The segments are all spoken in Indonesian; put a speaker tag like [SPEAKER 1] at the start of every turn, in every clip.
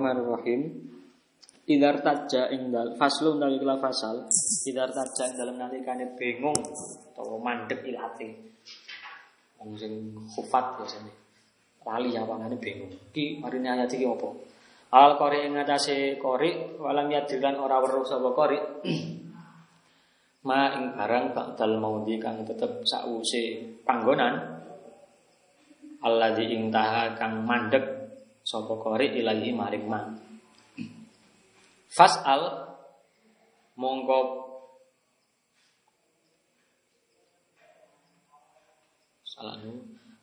[SPEAKER 1] Bismillahirrahmanirrahim. Idar taja ing dal faslun daliklah fasal. Idar taja ing dalam nalikane bingung atau mandek ilate. Wong sing khufat biasanya. Lali ngene bingung. Ki marine ayat iki apa? Al qori ing ngatasé qori walam yadilan ora weruh sapa qori. Ma ing barang bakdal maudi kang tetep sause panggonan. Alladzi ing kang mandek sapa qari ilahi maring man fasal mongko salah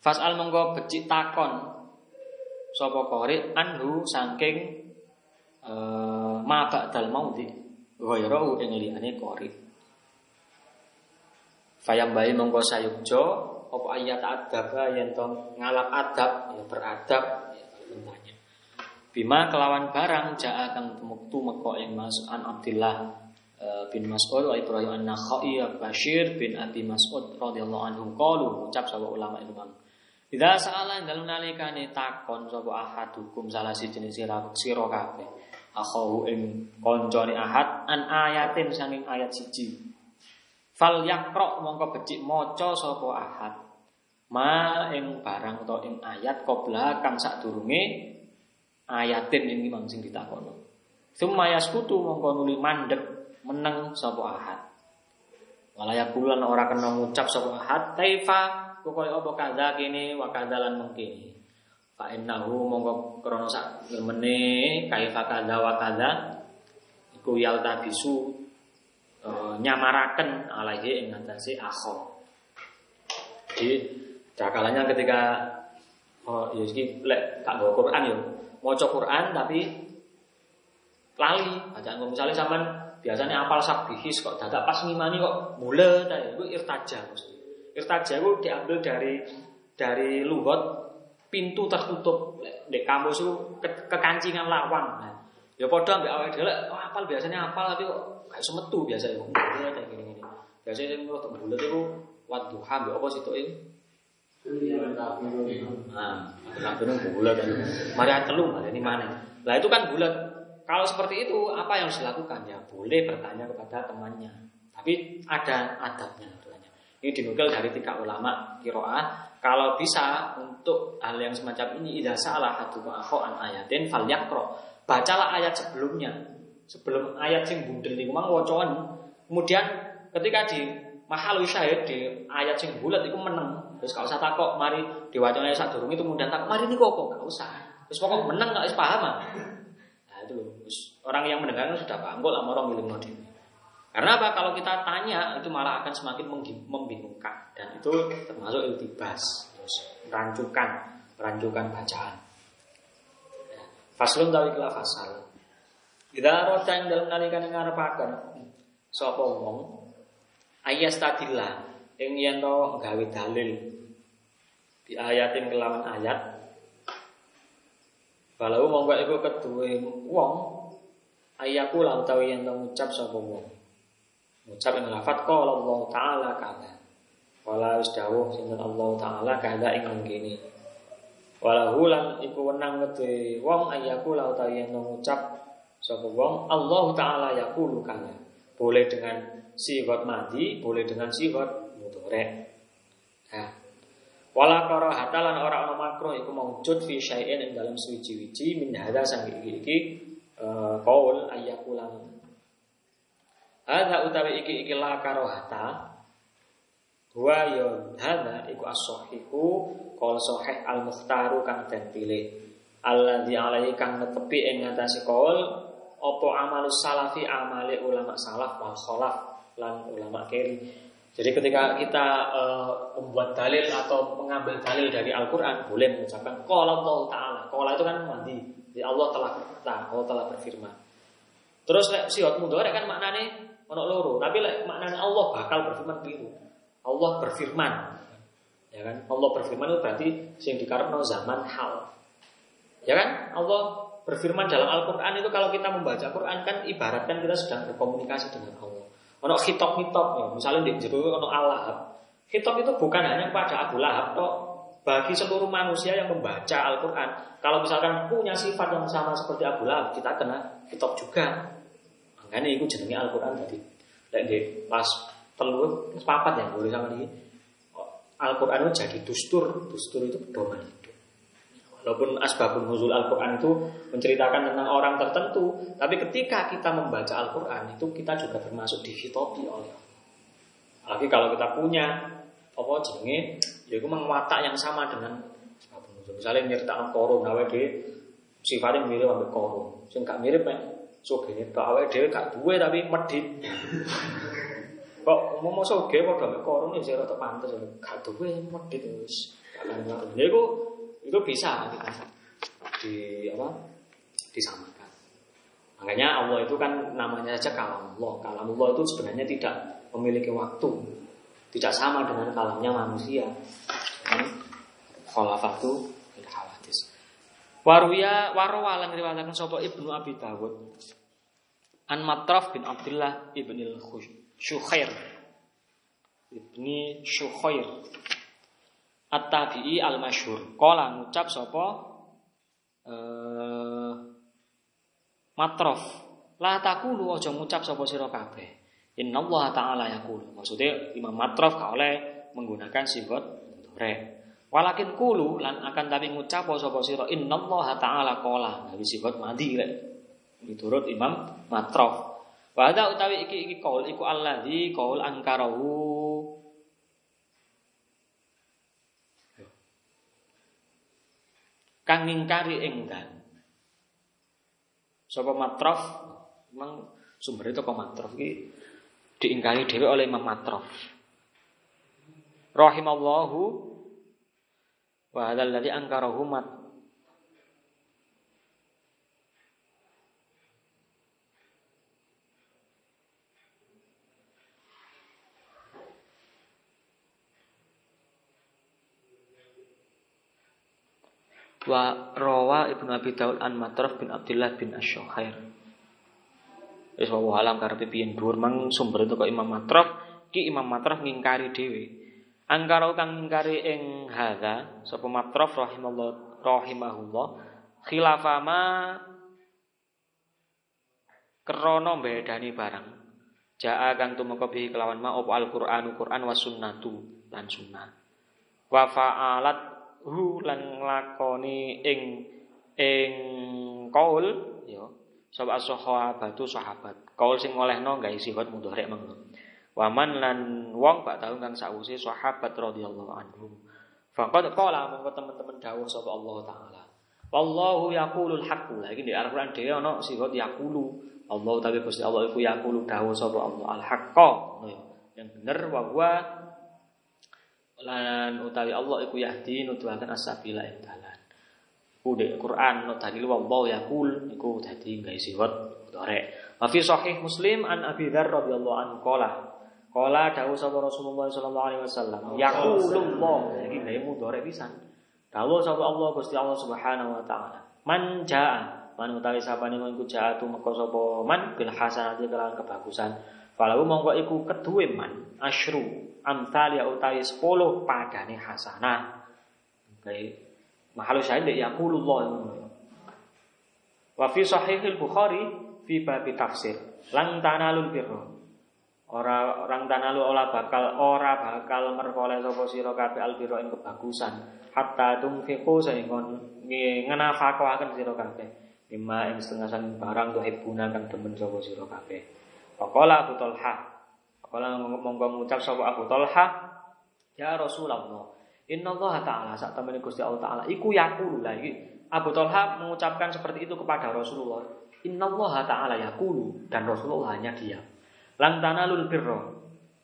[SPEAKER 1] fasal mongko becik takon. Sapa qari anhu saking uh, ma ba'dal mauti. Ghairahu ing liyane qari Fayambai mongko sayukjo apa ayat adab yen to ngalap adab ya beradab bertanya. Bima kelawan barang jaa kang tumuktu meko ing Mas an Abdillah eh, bin Mas'ud wa Ibrahim an-Nakhai Bashir bin Abi Mas'ud radhiyallahu anhu qalu ucap sapa ulama itu bang. Idza sa'ala dalam nalikane takon sapa ahadukum salah siji sira sira kabeh. Akhahu ing kancane ahad an ayatin sanging ayat siji. Fal yakra mongko becik maca sapa ahad ma ing barang atau ing ayat qabla kang sadurunge ayatin ing mang sing ditakono. Summa yaskutu mongko nuli mandek meneng sapa ahad. Walaya bulan ora kena ngucap sapa ahad taifa pokoke apa kadha kene wa kadhalan mengkene. Fa innahu mongko krana sak kaifa kadha wa kadha iku yalta bisu e, nyamaraken alaihi ing atase akho. Jadi Cakalannya ketika oh ya iki lek nggo Quran yo, maca Quran tapi lali. Bacaan misalnya sampean biasanya apal sabihis kok dadak pas ngimani kok ta ya, iku irtaja. Irtaja itu diambil dari dari lugot pintu tertutup di kamus itu ke, kekancingan lawang. Nah, ya padha ambek awake dhewe oh, apal biasanya apal tapi kok gak semetu biasa iku. Mule ta gini-gini. Biasanya sing bulet iku wadduha mbek apa ini Nah, kafirun bulat kan. Mari telu, mari ini mana? Nah itu kan bulat. Kalau seperti itu, apa yang harus dilakukan? Ya boleh bertanya kepada temannya. Tapi ada adabnya. Ini dinukil dari tiga ulama kiroah. Kalau bisa untuk hal yang semacam ini, idza salah hatu an ayatin fal yakro. Bacalah ayat sebelumnya. Sebelum ayat sing bundel di mang. Kemudian ketika di mahal syahid di ayat sing bulat itu menang Terus kalau usah takok, mari diwacana saat durung itu mudah takok, mari ini kok kok usah. Terus pokok menang nggak paham ah. Nah itu orang yang mendengarkan sudah paham kok lama orang milik model. Karena apa? Kalau kita tanya itu malah akan semakin membingungkan dan itu termasuk iltibas, terus rancukan, rancukan bacaan. Ya. Faslun tawikilah fasal. Kita roda yang dalam nalikan yang ngarepaken sapa wong ayas tadilah ing yen to gawe dalil. Di ayatin kelawan ayat. Kalau monggo iku keduwe wong ayaku utawi yen to ngucap sapa wong. Ngucap ing lafat qala Allah taala kada wala wis dawuh sinten Allah taala kada ing ngene walahu lan iku wenang kedue wong ayaku lan utawi yen ngucap sapa wong Allah taala yaqulu kada boleh dengan sifat mati boleh dengan sifat mudhari. Nah, wala karahata lan ora ana makruh iku maujud fi syai'in ing dalam suci-wiji min hadza sang iki iki uh, qaul ayyakulan. Hadza utawi iki iki la karahata wa ya hadza iku as-sahihu qaul sahih al-mukhtaru kang den pilih alladzi alaihi kang netepi ing ngatasi qaul apa amalus salafi amale ulama salaf wal khalaf lan ulama kiri jadi ketika kita uh, membuat dalil atau mengambil dalil dari Al-Quran boleh mengucapkan Qala Allah Ta'ala. Qala itu kan mandi. Jadi Allah telah berkata, Allah telah berfirman. Terus lek sihat mudhari kan maknanya ono loro, tapi lek maknanya Allah bakal berfirman biru. Allah berfirman. Ya kan? Allah berfirman itu berarti sing dikarepno zaman hal. Ya kan? Allah berfirman dalam Al-Quran itu kalau kita membaca Quran kan ibaratkan kita sedang berkomunikasi dengan Allah. Ono hitop hitop ya, misalnya di jero ono Allah. Hitop itu bukan hanya pada Abu Lahab toh, bagi seluruh manusia yang membaca Al-Quran. Kalau misalkan punya sifat yang sama seperti Abu Lahab, kita kena kitab juga. Makanya itu jenenge Al-Quran tadi. Dan di pas telur, papat ya boleh sama ini. Al-Quran itu jadi dustur, dustur itu pedoman hidup. Walaupun asbabun nuzul Al-Quran itu menceritakan tentang orang tertentu, tapi ketika kita membaca Al-Quran itu kita juga termasuk dihitopi oleh Allah. Apalagi kalau kita punya apa jenenge? Ya itu watak yang sama dengan misalnya nyeritakan korun awake dhewe sifatnya mirip ambek korun. Sing gak mirip mek sugene tok. Awake dhewe gak duwe tapi medit. Kok mau soge padha ambek korun ya sira rada pantes gak duwe medit ya itu itu bisa kita di apa disamakan makanya Allah itu kan namanya saja kalam Allah itu sebenarnya tidak memiliki waktu tidak sama dengan kalamnya manusia. Khalafatu fil hawadis. Waruya warwa lan riwayataken sapa Ibnu Abi Dawud. An Matraf bin Abdullah ibn Syukhair. Ibni Syukhair. At-Tabi'i al-Masyhur. Kala ngucap sapa eh Matraf. La takulu aja ngucap sapa sira kabeh. Inna Allah Ta'ala yakul. Maksudnya Imam Matrof gak oleh menggunakan sifat re. Walakin kulu lan akan tapi ngucap sapa sira inna Allah Ta'ala qala. Nabi sifat madi rek. Miturut Imam Matrof. Wa utawi iki iki kaul iku alladzi kaul angkarahu kang ngingkari enggan. Sapa Matrof memang sumber itu Matrof iki diingkari dewi oleh Imam Matrof. Rahimallahu wa hadzal ladzi angkarahu mat wa rawa Ibnu Abi Daud an Matraf bin Abdullah bin Asy-Syukhair Wis wa alam karepe piyen dhuwur mang sumber itu kok Imam Matraf ki Imam Matraf ngingkari dhewe. Angkara kang ngingkari ing hadza sapa Matraf rahimallahu rahimahullah khilafama krana bedani barang. Ja'a kang tumeka bihi kelawan ma Al-Qur'anu Qur'an wa sunnatu lan sunnah. Wa fa'alat hu lan nglakoni ing ing kaul ya Sapa sahabatu sahabat. Kaul sing olehno gawe sifat mudhari mengko. Waman lan wong bak tahu kang sakwise sahabat radhiyallahu anhum. Faqad qala mongko teman-teman dawuh sapa Allah taala. Wallahu yaqulul haqqu. Lagi di Al-Qur'an dhewe ana sifat yaqulu. Allah tapi Gusti Allah iku yaqulu dawuh sapa Allah al-haqqa. Yang bener wa huwa lan utawi Allah iku yahdi nuduhaken as-sabila ing Ku di Quran dalil wallahu yaqul iku dadi gawe siwat dorek. Wa fi sahih Muslim an Abi Dzar radhiyallahu anhu qala Qala dawuh sapa Rasulullah sallallahu alaihi wasallam yaqulullah iki gawe mudhari pisan. Dawuh sapa Allah Gusti Allah Subhanahu wa taala. Man jaa man utawi sapane iku jaa tu meka sapa man bil hasanati kelawan kebagusan. Falahu mongko iku keduwe man asyru amthal ya utawi 10 padane hasanah. Kayak Mahalu syahid yaqulullah. Wa fi sahihil Bukhari fi bab tafsir. Lan tanalul birra. Ora orang tanalu ora bakal ora bakal merkoleh sapa sira kabeh albirra ing kebagusan hatta tunfiqu sehingga ngenafaqaken sira kabeh lima ing setengah sang barang tuh ibuna kang demen sapa sira kabeh. Faqala Abu Talha. Faqala monggo ngucap sapa Abu Talha, "Ya Rasulullah, Inna Allah Ta'ala saat temen Gusti Allah Ta'ala Iku yakulu lagi Abu Talha mengucapkan seperti itu kepada Rasulullah. Inna Allah Ta'ala yakulu Dan Rasulullah hanya diam. Lang tanalul birro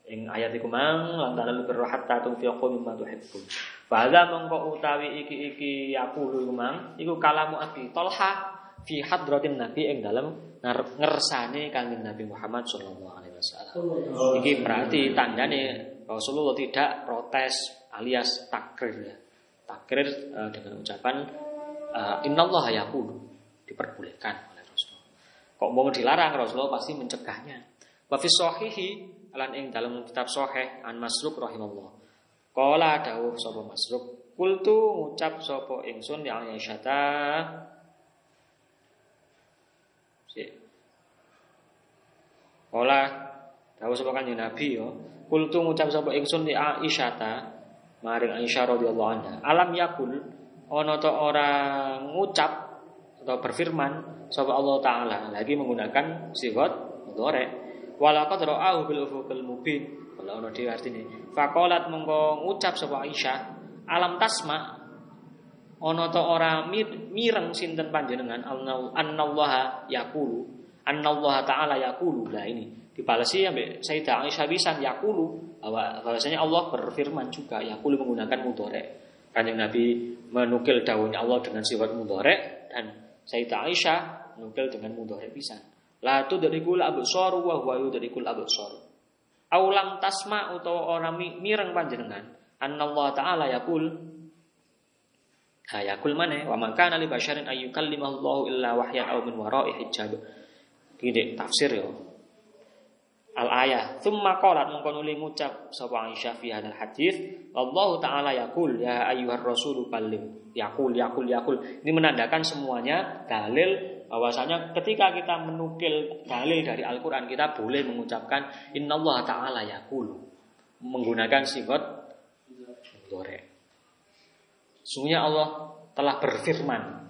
[SPEAKER 1] Ing ayat iku mang Lang tanalul birro hatta tunfiqu mimma tuhibbun. Fahadha mengko utawi iki-iki yakulu mang Iku kalamu Abi Talha Fi hadratin Nabi ing dalam ngersane kanjeng Nabi Muhammad sallallahu alaihi wasallam. Iki berarti tandane Rasulullah tidak protes alias takrir ya. Takrir uh, dengan ucapan uh, innallaha yaqulu diperbolehkan oleh Rasulullah. Kok mau dilarang Rasulullah pasti mencegahnya. Wa fi sahihi lan ing dalam kitab sahih an Masruk rahimallah. Qala dawuh sapa Masruk Kultu ngucap sapa ingsun ya Aisyata Sik. Ola tahu sapa kanjeng Nabi yo. Kultu ngucap sapa ingsun di Aisyata maring Aisyah radhiyallahu anha. Alam yakul ana ta ora ngucap atau berfirman sapa Allah taala lagi menggunakan sifat mudhari. Walaqad ra'ahu bil ufuqil mubin. Kalau ono dhewe artine. Faqalat mengko ngucap sapa Aisyah alam tasma ono to ora mireng sinten panjenengan annallaha yaqulu annallaha taala yaqulu. Lah ini dibalasi ambek Sayyidah Aisyah bisa yaqulu. Bahwa bahwasanya Allah berfirman juga yaqulu menggunakan mudhari. Kanjeng Nabi menukil daunnya Allah dengan sifat mudhari dan Sayyidah Aisyah menukil dengan mudhari bisa la tudrikul absar wa huwa yudrikul absar aulam tasma utawa ora mireng panjenengan Allah taala yaqul. Ha yaqul mana? Wa man kana li basyarin ayyukallimallahu illa wahyan aw min wara'i hijab. Gini tafsir yo. Al ayah thumma qalat mengko nuli ngucap sapa Aisyah fi hadal hadis Allah taala yaqul ya ayyuhar rasul ballim yaqul yaqul yaqul ini menandakan semuanya dalil bahwasanya ketika kita menukil dalil dari Al-Qur'an kita boleh mengucapkan innallaha taala yaqul menggunakan sifat mudhari. Sungguhnya Allah telah berfirman.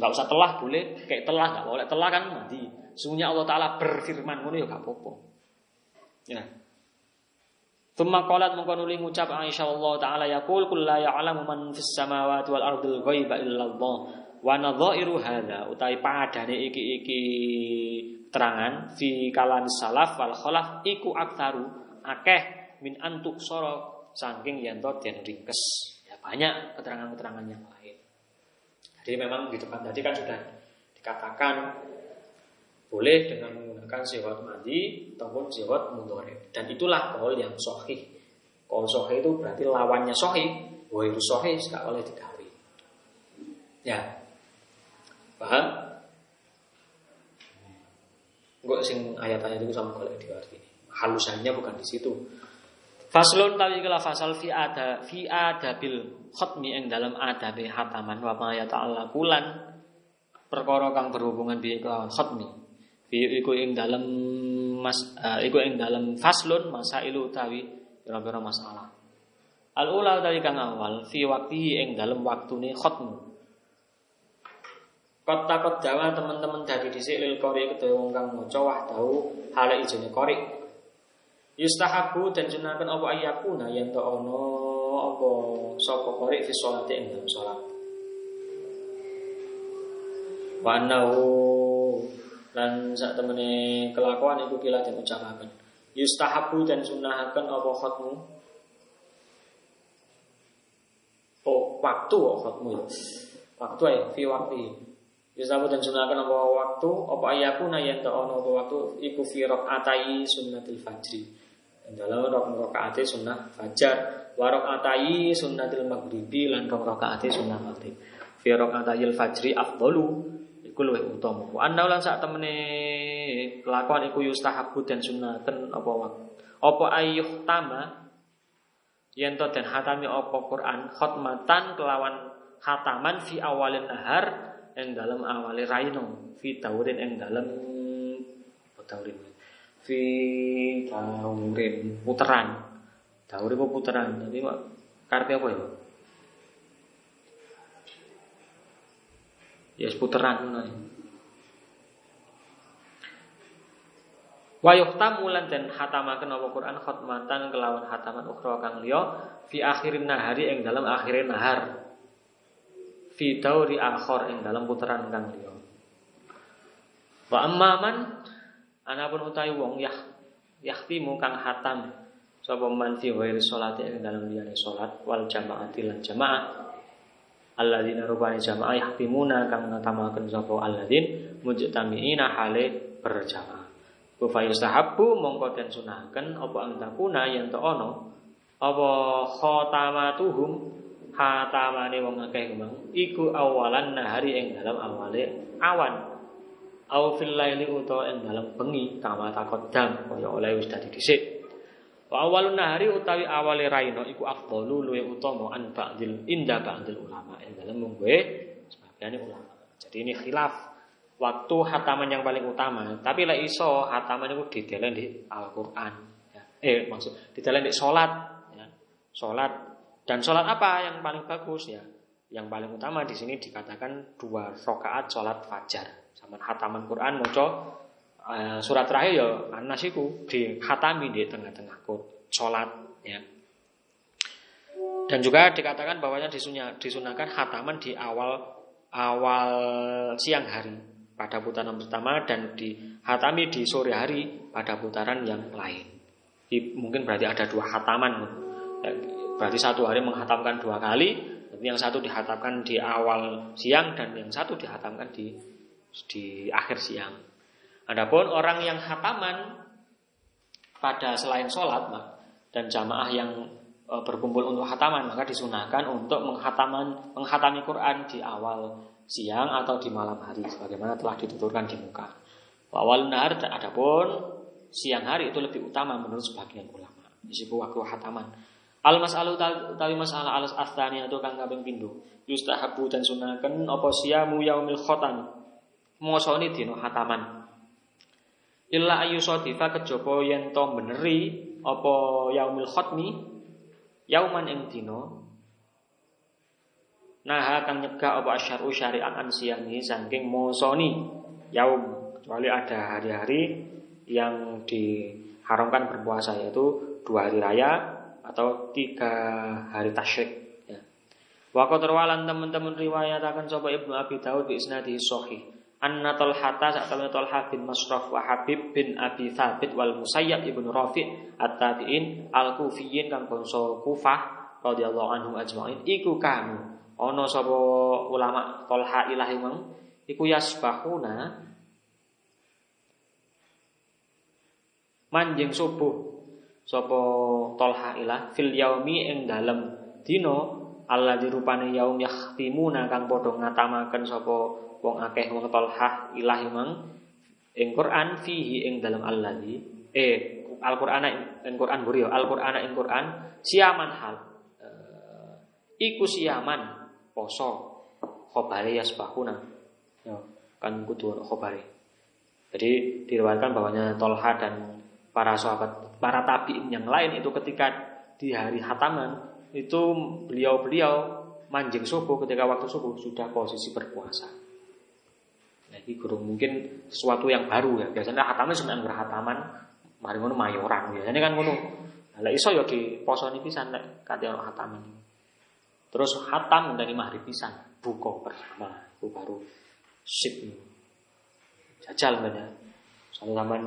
[SPEAKER 1] Enggak usah telah boleh, kayak telah enggak boleh. Telah kan mati. Sungguhnya Allah taala berfirman ngono ya gak apa-apa. Ya. Tumma qalat mengko nuli ngucap Aisyah Allah taala yaqul kul la ya'lamu man fis samawati wal ardil ghaiba illa Allah. Wa nadhairu hadza utai padane iki-iki terangan fi kalam salaf wal khalaf iku aktaru akeh min antuk sorok saking yanto dan ringkes. Ya, banyak keterangan-keterangan yang lain. Jadi memang di depan tadi kan sudah dikatakan boleh dengan menggunakan sifat madi ataupun sifat mudhari. Dan itulah kaul yang sahih. Kaul sahih itu berarti lawannya sahih. Wa itu sahih tidak oleh digawe. Ya. Paham? Enggak sing ayat-ayat itu sama kalau diarti. Halusannya bukan di situ. Faslun tawi kala fasal fi ada fi adabil khatmi ing dalam adabe hataman wa ma ya ta'ala kulan perkara kang berhubungan bi kelawan. Fi iku ing dalam mas uh, iku ing dalam faslun masailu utawi pira-pira masalah. Al ula dari kang awal fi waktu ing dalam waktune khatmu. Kot takut jawa teman-teman dadi dhisik lil qori kedhe wong kang maca wahdahu hale ijene qori Yustahabu dan sunahkan apa ayakuna yang tak ono apa sapa qari fi sholati ing dalam salat. Wa lan sak temene kelakuan iku kila den ucapaken. Yustahabu dan sunahkan apa khatmu Oh, waktu oh, khatmu ya. Waktu ya, fi waktu. Yustahabu dan sunahkan apa waktu apa ayakuna yang tak ono apa waktu iku fi rakatai sunnatil fajri dalam rok rokaat sunnah fajar warok atai sunnatil maghribi lan rok rokaat sunnah maghrib. Fi rokaatayil fajri afdalu iku luwih utama. Wa anna lan sak temene kelakuan iku yustahabu dan sunnaten apa waktu apa ayyuh tama yen to den hatami apa Quran? Khotmatan kelawan hataman fi awalin nahar ing dalam awale raino fi daurin ing dalam apa daurin fi daurin puteran. Daurin apa puteran? Tapi mak karpe apa ya? Ya yes, puteran Wa yuhtamu lan den hatamaken apa Quran? Khotmatan kelawan hataman ukhra kang liya fi akhirin nahari ing dalam akhirin nahar. Fi dauri akhir ing dalam putaran kang liya. Wa amman Anapun utawi wong yah yahtimu kang hatam sapa man fi ghairi sholati ing dalam liyane salat wal jamaati lan jamaah. Alladzina rubani jamaah yahtimuna kang ngatamaken sapa alladzin mujtamiina hale berjamaah. Ku fayustahabbu mongko den sunahaken apa antakuna yen to ana apa khatamatuhum hatamane wong akeh iku awalan nahari ing dalam awale awan au fil laili utawa ing dalam bengi kama takodam kaya oleh wis dadi dhisik Wa awalun nahari utawi awale raino iku afdalu luwe utama an ba'dil inda ba'dil ulama ing dalem mungguhe sebagian ulama. Jadi ini khilaf waktu hataman yang paling utama. Tapi lah iso hataman itu didelen di Al-Qur'an. Ya. Eh maksud didelen di salat ya. Salat dan salat apa yang paling bagus ya? Yang paling utama di sini dikatakan dua rakaat salat fajar. Sama hataman Quran maca uh, surat terakhir ya Anas itu dikhatami di tengah-tengah sholat ya. Dan juga dikatakan bahwanya disunya, disunahkan hataman di awal awal siang hari pada putaran pertama dan dihatami di sore hari pada putaran yang lain. Di, mungkin berarti ada dua hataman. Ya, berarti satu hari menghatamkan dua kali, yang satu dihatamkan di awal siang dan yang satu dihatamkan di di akhir siang. Adapun orang yang hataman pada selain sholat dan jamaah yang e, berkumpul untuk hataman maka disunahkan untuk menghataman menghatami Quran di awal siang atau di malam hari sebagaimana telah dituturkan di muka. Awal nahar adapun siang hari itu lebih utama menurut sebagian ulama. Disebut waktu hataman. Al mas'alu utawi masalah alas astani atau kang kaping pindho. Yustahabu dan sunahkan apa siyamu yaumil khotam. Mosoni dino hataman. Illa ayu sodifa kejaba yen to beneri apa yaumil khatmi yauman ing dina Nah kang nyegah apa asyaru syariat an siyami saking mosoni yaum kecuali ada hari-hari yang diharamkan berpuasa yaitu dua hari raya atau tiga hari tasyrik ya. Waqat teman-teman riwayat akan coba Ibnu Abi Daud bi isnadi sahih Anna Talhata saat Talha bin Masraf wa Habib bin Abi Thabit wal Musayyab ibnu Rafi' at-tabi'in al-Kufiyin kang bangsa Kufah radhiyallahu anhum ajma'in. Iku kamu ana sapa ulama Talha ilahi mang? Iku yasbahuna manjing subuh sapa Talha ilah fil yaumi ing dalem dina Allah dirupane yaum yakhtimuna kang padha ngatamaken sapa wong akeh wong tolhah ilahi mang ing Quran fihi ing dalam alladzi eh Al-Qur'an ing Quran buri Al-Qur'an ing Quran siaman hal uh, iku siaman poso khobare yasbahuna. Ya kan kudu khobare. Jadi diriwayatkan bahwanya Tolha dan para sahabat para tabiin yang lain itu ketika di hari hataman itu beliau-beliau manjing subuh ketika waktu subuh sudah posisi berpuasa ini guru mungkin sesuatu yang baru ya. Biasanya hataman sebenarnya nggak hataman, mari ngono mayoran biasanya kan ngono. Lah iso ya di posone pisan nek kate ono hataman. Terus hatam dari mahri pisan, buka bersama itu baru sip. Jajal kan ya. Soale zaman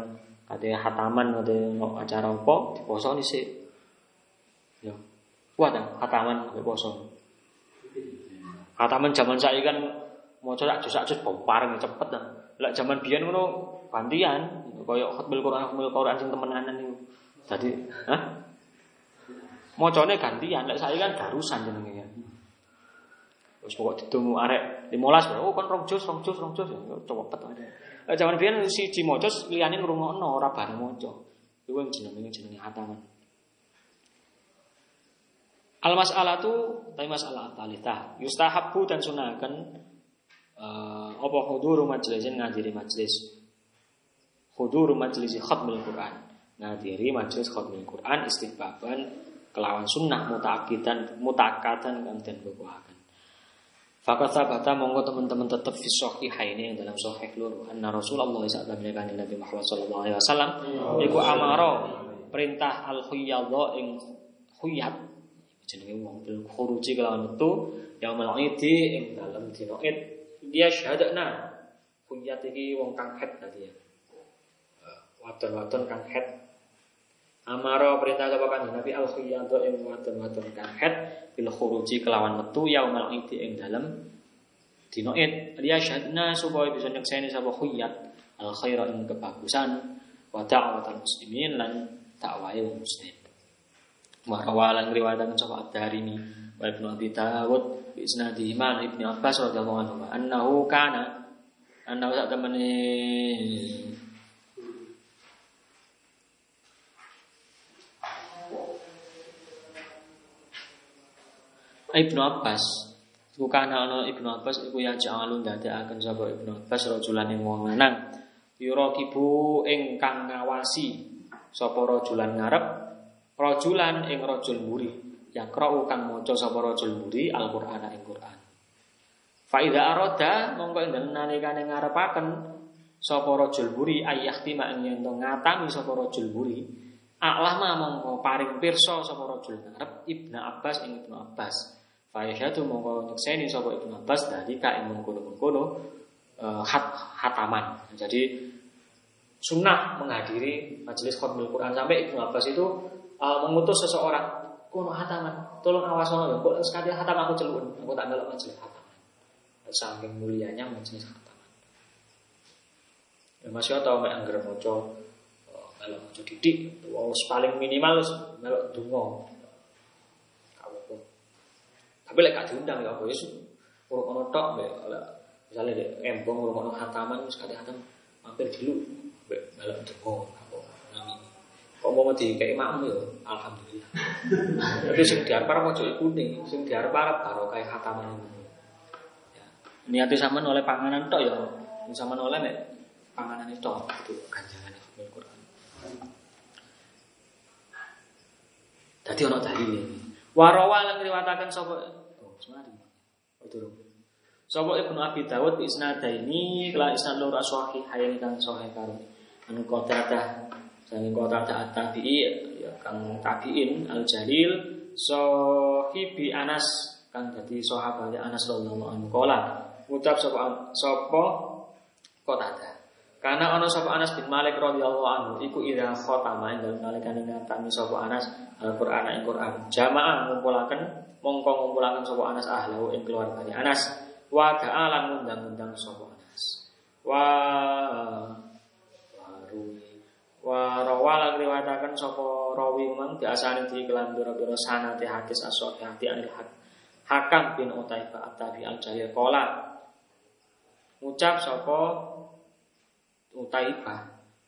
[SPEAKER 1] kate hataman kate acara apa di posone sik. Ya. Kuat kan hataman di poso. Hataman zaman saya kan mau coba jus jus bompareng cepet lah. Lah zaman biyen ngono gantian kaya khatmul Quran khatmul Quran sing temenanan niku. Dadi, hah? Mocone gantian, lek saya kan garusan jenenge ya. Wis pokok ditunggu arek 15 oh kon rong jus, rong jus, rong jus cepet ae. Lek zaman biyen siji maca liyane ngrungokno ora bareng maca. Iku jenenge jenenge hataman. Al mas'alatu tapi masalah talita. Yustahabbu dan sunahkan uh, apa hudur majlisin ngadiri majlis. Hudur majlis khatmul Quran. Ngadiri majlis khatmul Quran istighfaran kelawan sunnah mutakidan mutakatan kan dan Fakat sabata monggo teman-teman tetap fi ini dalam sahih loro anna Rasulullah kan Nabi Muhammad sallallahu alaihi wasallam iku amaro perintah al khuyadha ing khuyat jenenge wong bil khuruji kelawan metu yaumul idi ing dalam dina id dia syahadana kunyat iki wong kang head tadi ya. Wadon-wadon kang head Amaro perintah sapa kan Nabi al khiyadha ing wadon-wadon kang head bil khuruji kelawan metu yaumal idi ing dalem dina id. Dia syahadna supaya bisa nyekseni sapa khiyat al khaira ing kebagusan wa da'watal muslimin lan dakwahe wong muslim Marwalan riwayatkan sahabat Ad-Darimi wa Ibnu Abi Dawud bi isnadihi man Ibnu Abbas radhiyallahu anhu annahu kana annahu sak temene Ibnu Abbas Iku kana ana Ibnu Abbas iku ya jalu ndadekaken sapa Ibnu Abbas rajulan ing wong lanang yura kibu ingkang ngawasi sapa rajulan ngarep rajulan ing rajul muri. Yakra'u kang maca sapa rajul muri Al-Qur'an ing Qur'an. Fa idza arada mongko ing nalikane ngarepaken sapa rajul muri ayahtima ing yen ngatami sapa rajul muri Aklama mongko paring pirsa sapa rajul ngarep Ibnu Abbas ing Ibnu Abbas. Fayasyatu mongko nyekseni sapa Ibnu Abbas dari ka ing mengkono-mengkono uh, hat hataman. Jadi sunnah menghadiri majelis khutbah Quran. Sampai Ibnu Abbas itu uh, mengutus seseorang kono hataman, tolong awas ono ya, kok sekali hatam aku celun, aku tak melok majelis hataman. Saking mulianya majelis hataman. Ya masih tau mek anggere maca eh, melok maca didik, paling minimal melok donga. Tapi lek gak diundang ya apa ya urung ono tok mbek misalnya embong urung ono hataman wis kate hatam mampir dulu teko apa nami. Kok mau kayak makmu ya alhamdulillah. Tapi sing diarep arep ojo kuning, sing diarep arep barokah hataman ini. Ya. Sampean oleh panganan tok ya. Sampean oleh mek panganan itu itu ganjaran Al-Qur'an. Dadi ono dalile. Warawa lan riwayataken sapa Semari. Betul. Sopo Ibnu Abi Dawud ini kala isnad loro sahih hayani kang sahih karo anu qatadah saking qatadah at-tabi'i ya kang tabi'in al-jalil sahibi Anas kang dadi sahabat Anas radhiyallahu anhu. Kala ngucap sapa sapa qatadah karena ana sapa Anas bin Malik radhiyallahu anhu iku ira khatama ing dalem nalikane ngatami sapa Anas Al-Qur'an ing Qur'an. Jamaah ngumpulaken mongko ngumpulaken sapa Anas ahlahu ing keluargane Anas. Wa ta'ala ngundang-undang sapa Anas. Wa warui wa rawalan riwayataken sapa rawi mang biasane di kelan biro-biro sanate hadis as-sahih anil hak. Hakam bin Utaibah at-Tabi al-Jalil qala ngucap sapa Utaibah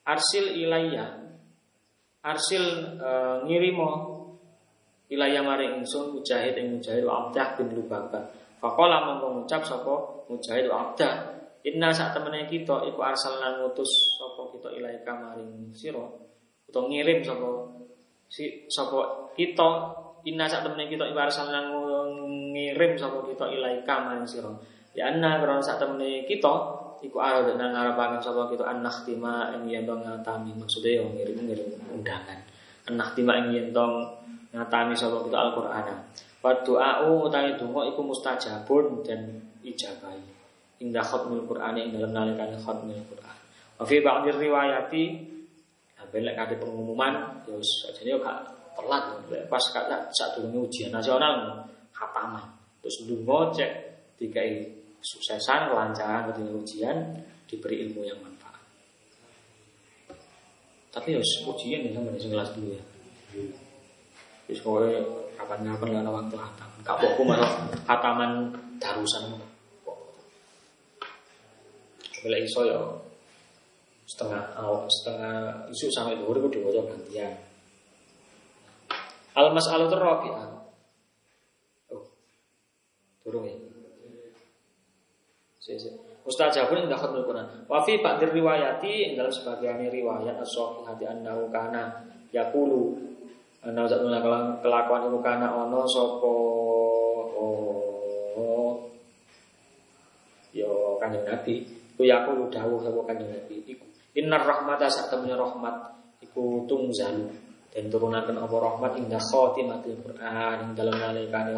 [SPEAKER 1] arsil ilayya arsil e, ngirimo ilaya maring ingsun mujahid ing mujahid wa abdah bin lubaba faqala mongko ngucap sapa mujahid wa abdah. Inna sak temene kita iku arsalna ngutus sapa kita ilaika maring sira utawa ngirim sapa si sapa kita inna sak temene kita iku arsalna ngirim sapa kita ilaika maring sira ya anna karena sak temene kita iku arep nang ngarepaken sapa kita anak tima ing yen ngatami maksudnya yo ngirim-ngirim undangan anak tima ing yen ngatami sapa kita Al-Qur'an. Wa du'a'u utawi donga iku mustajabun dan ijabahi. Indah khatmul Qur'an ing dalam nalikane khatmul Qur'an. Wa fi ba'di riwayati lek kate pengumuman ya wis yo gak telat pas kata saat durunge ujian nasional khataman. Terus ndonga cek dikai suksesan kelancaran ketika ujian diberi ilmu yang manfaat. Tapi ya ujian ya sama kelas dulu ya. Wis kowe kapan-kapan lah waktu hatam. Kapokku malah hataman darusan. Bila iso ya setengah awak setengah isu sampai dua ribu dua gantian. Al mas'alah rabi'ah. Oh. Turun ya. Mustajabun indah khatmul Quran. Wa fi ba'dir riwayati dalam sebagian riwayat as-sahihati annahu kana yaqulu Ana sak kelakuan iku kana ana sapa oh, yo kanjeng Nabi ku yaku dawuh sapa kanjeng Nabi iku innar rahmata temene rahmat iku tungzalu dan turunaken apa rahmat indah khatimatil Quran ing dalem nalikane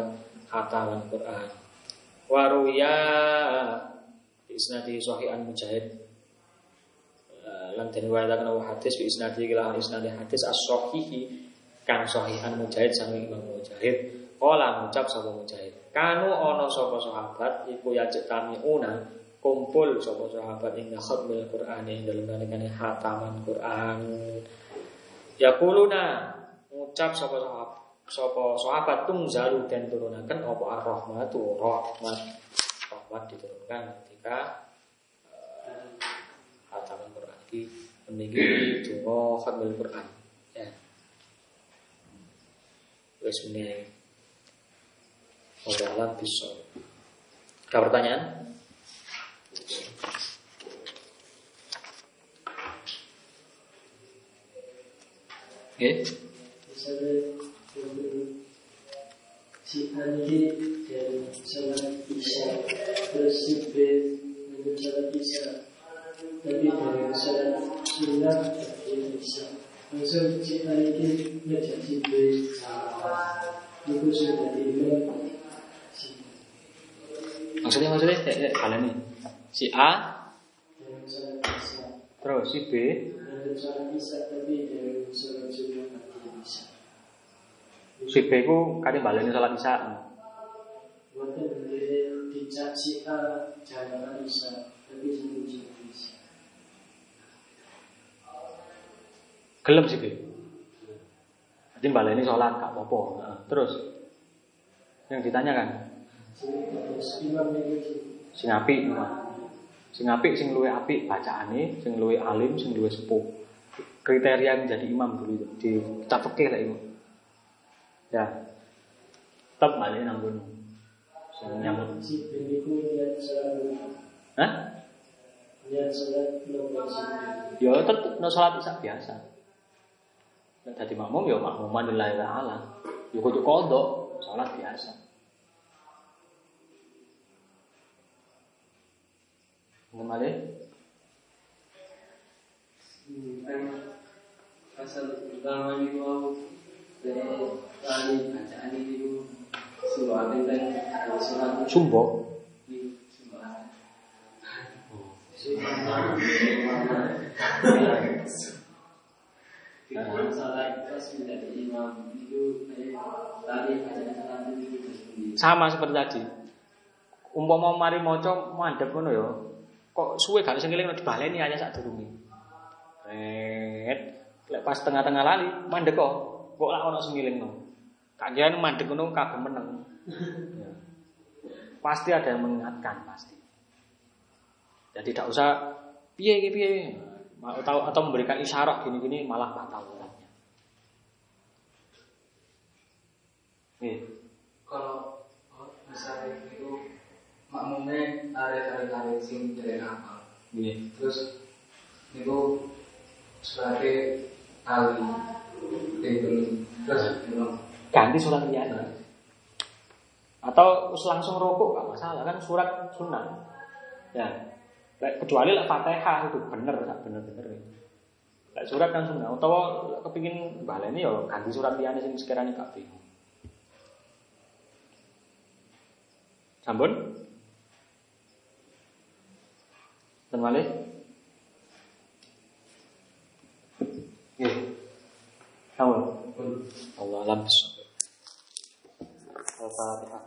[SPEAKER 1] khataman Quran. Waruya isnadi sahihan mujahid lan den riwayataken hadis bi isnadi kala isnadi hadis as-sahihi kang sahihan mujahid sami Imam Mujahid. Kala ngucap sapa mujahid kanu ana sapa sahabat iku yajek kami una kumpul sapa sahabat ing khatmul Qur'an ing dalem nalikane hataman Qur'an. Yaquluna ngucap sapa sahabat sapa sahabat tungzalu dan turunaken apa ar-rahmatu? Rahmat. Rahmat diturunkan ketika uh, hataman Qur'an iki meniki donga khatmul Qur'an. Wis meneh. Wallahu bisa. Ada pertanyaan?
[SPEAKER 2] Misalnya si A isya terus B isya tapi sunnah isya langsung si A si B itu sudah
[SPEAKER 1] Maksudnya maksudnya eh, eh, kalian nih. Si A terus si B
[SPEAKER 2] sholat isya tapi dari sholat sunnah
[SPEAKER 1] ku kadang baleni salat isya.
[SPEAKER 2] Buatan berdiri dicak si A jangan isya tapi jangan sholat isya
[SPEAKER 1] Gelem si B. Jadi baleni salat gak apa-apa. Nah, terus yang ditanyakan
[SPEAKER 2] Terus imam itu
[SPEAKER 1] sing apik sing apik sing luwe apik bacaane sing luwe alim sing luwe sepuh kriteria menjadi imam dulu itu di fikih lah itu ya tetap balik nanggung sing nyambut
[SPEAKER 2] si biniku niat sholat
[SPEAKER 1] Hah?
[SPEAKER 2] niat
[SPEAKER 1] Ya tetep no salat isya biasa. Nek dadi makmum ya makmuman lillahi ta'ala. Ya kudu kodok, salat biasa.
[SPEAKER 3] Kan pasal pertama itu mau dari bacaan itu surah dan surat
[SPEAKER 1] Sumbo. Sama seperti tadi. Umpama mari maca mandhep ngono ya. Kok suwe gak sing ngeling dibaleni aja sak durunge. Ret. Lek pas tengah-tengah lali mandek kok. Kok lak ono sing ngelingno. Kajian mandek ngono kabeh meneng. Pasti ada yang mengingatkan pasti. Jadi tidak usah piye iki piye. Atau atau memberikan isyarat gini-gini malah batal sholatnya. Nih,
[SPEAKER 3] Kalau oh, misalnya itu makmumnya tarik-tarik sing dari apa
[SPEAKER 1] nih.
[SPEAKER 3] terus itu sebagai kali itu terus
[SPEAKER 1] ganti surat liyane. Atau us langsung rokok gak masalah kan surat sunnah. Ya. Kecuali lah Fatihah itu bener gak bener-bener. Lek surat kan sunnah. Utawa kepingin baleni ya ganti surat liyane sing sekiranya gak bingung. Sampun? Dan malih? Nggih. Sampun. Allah alam. Al-Fatihah.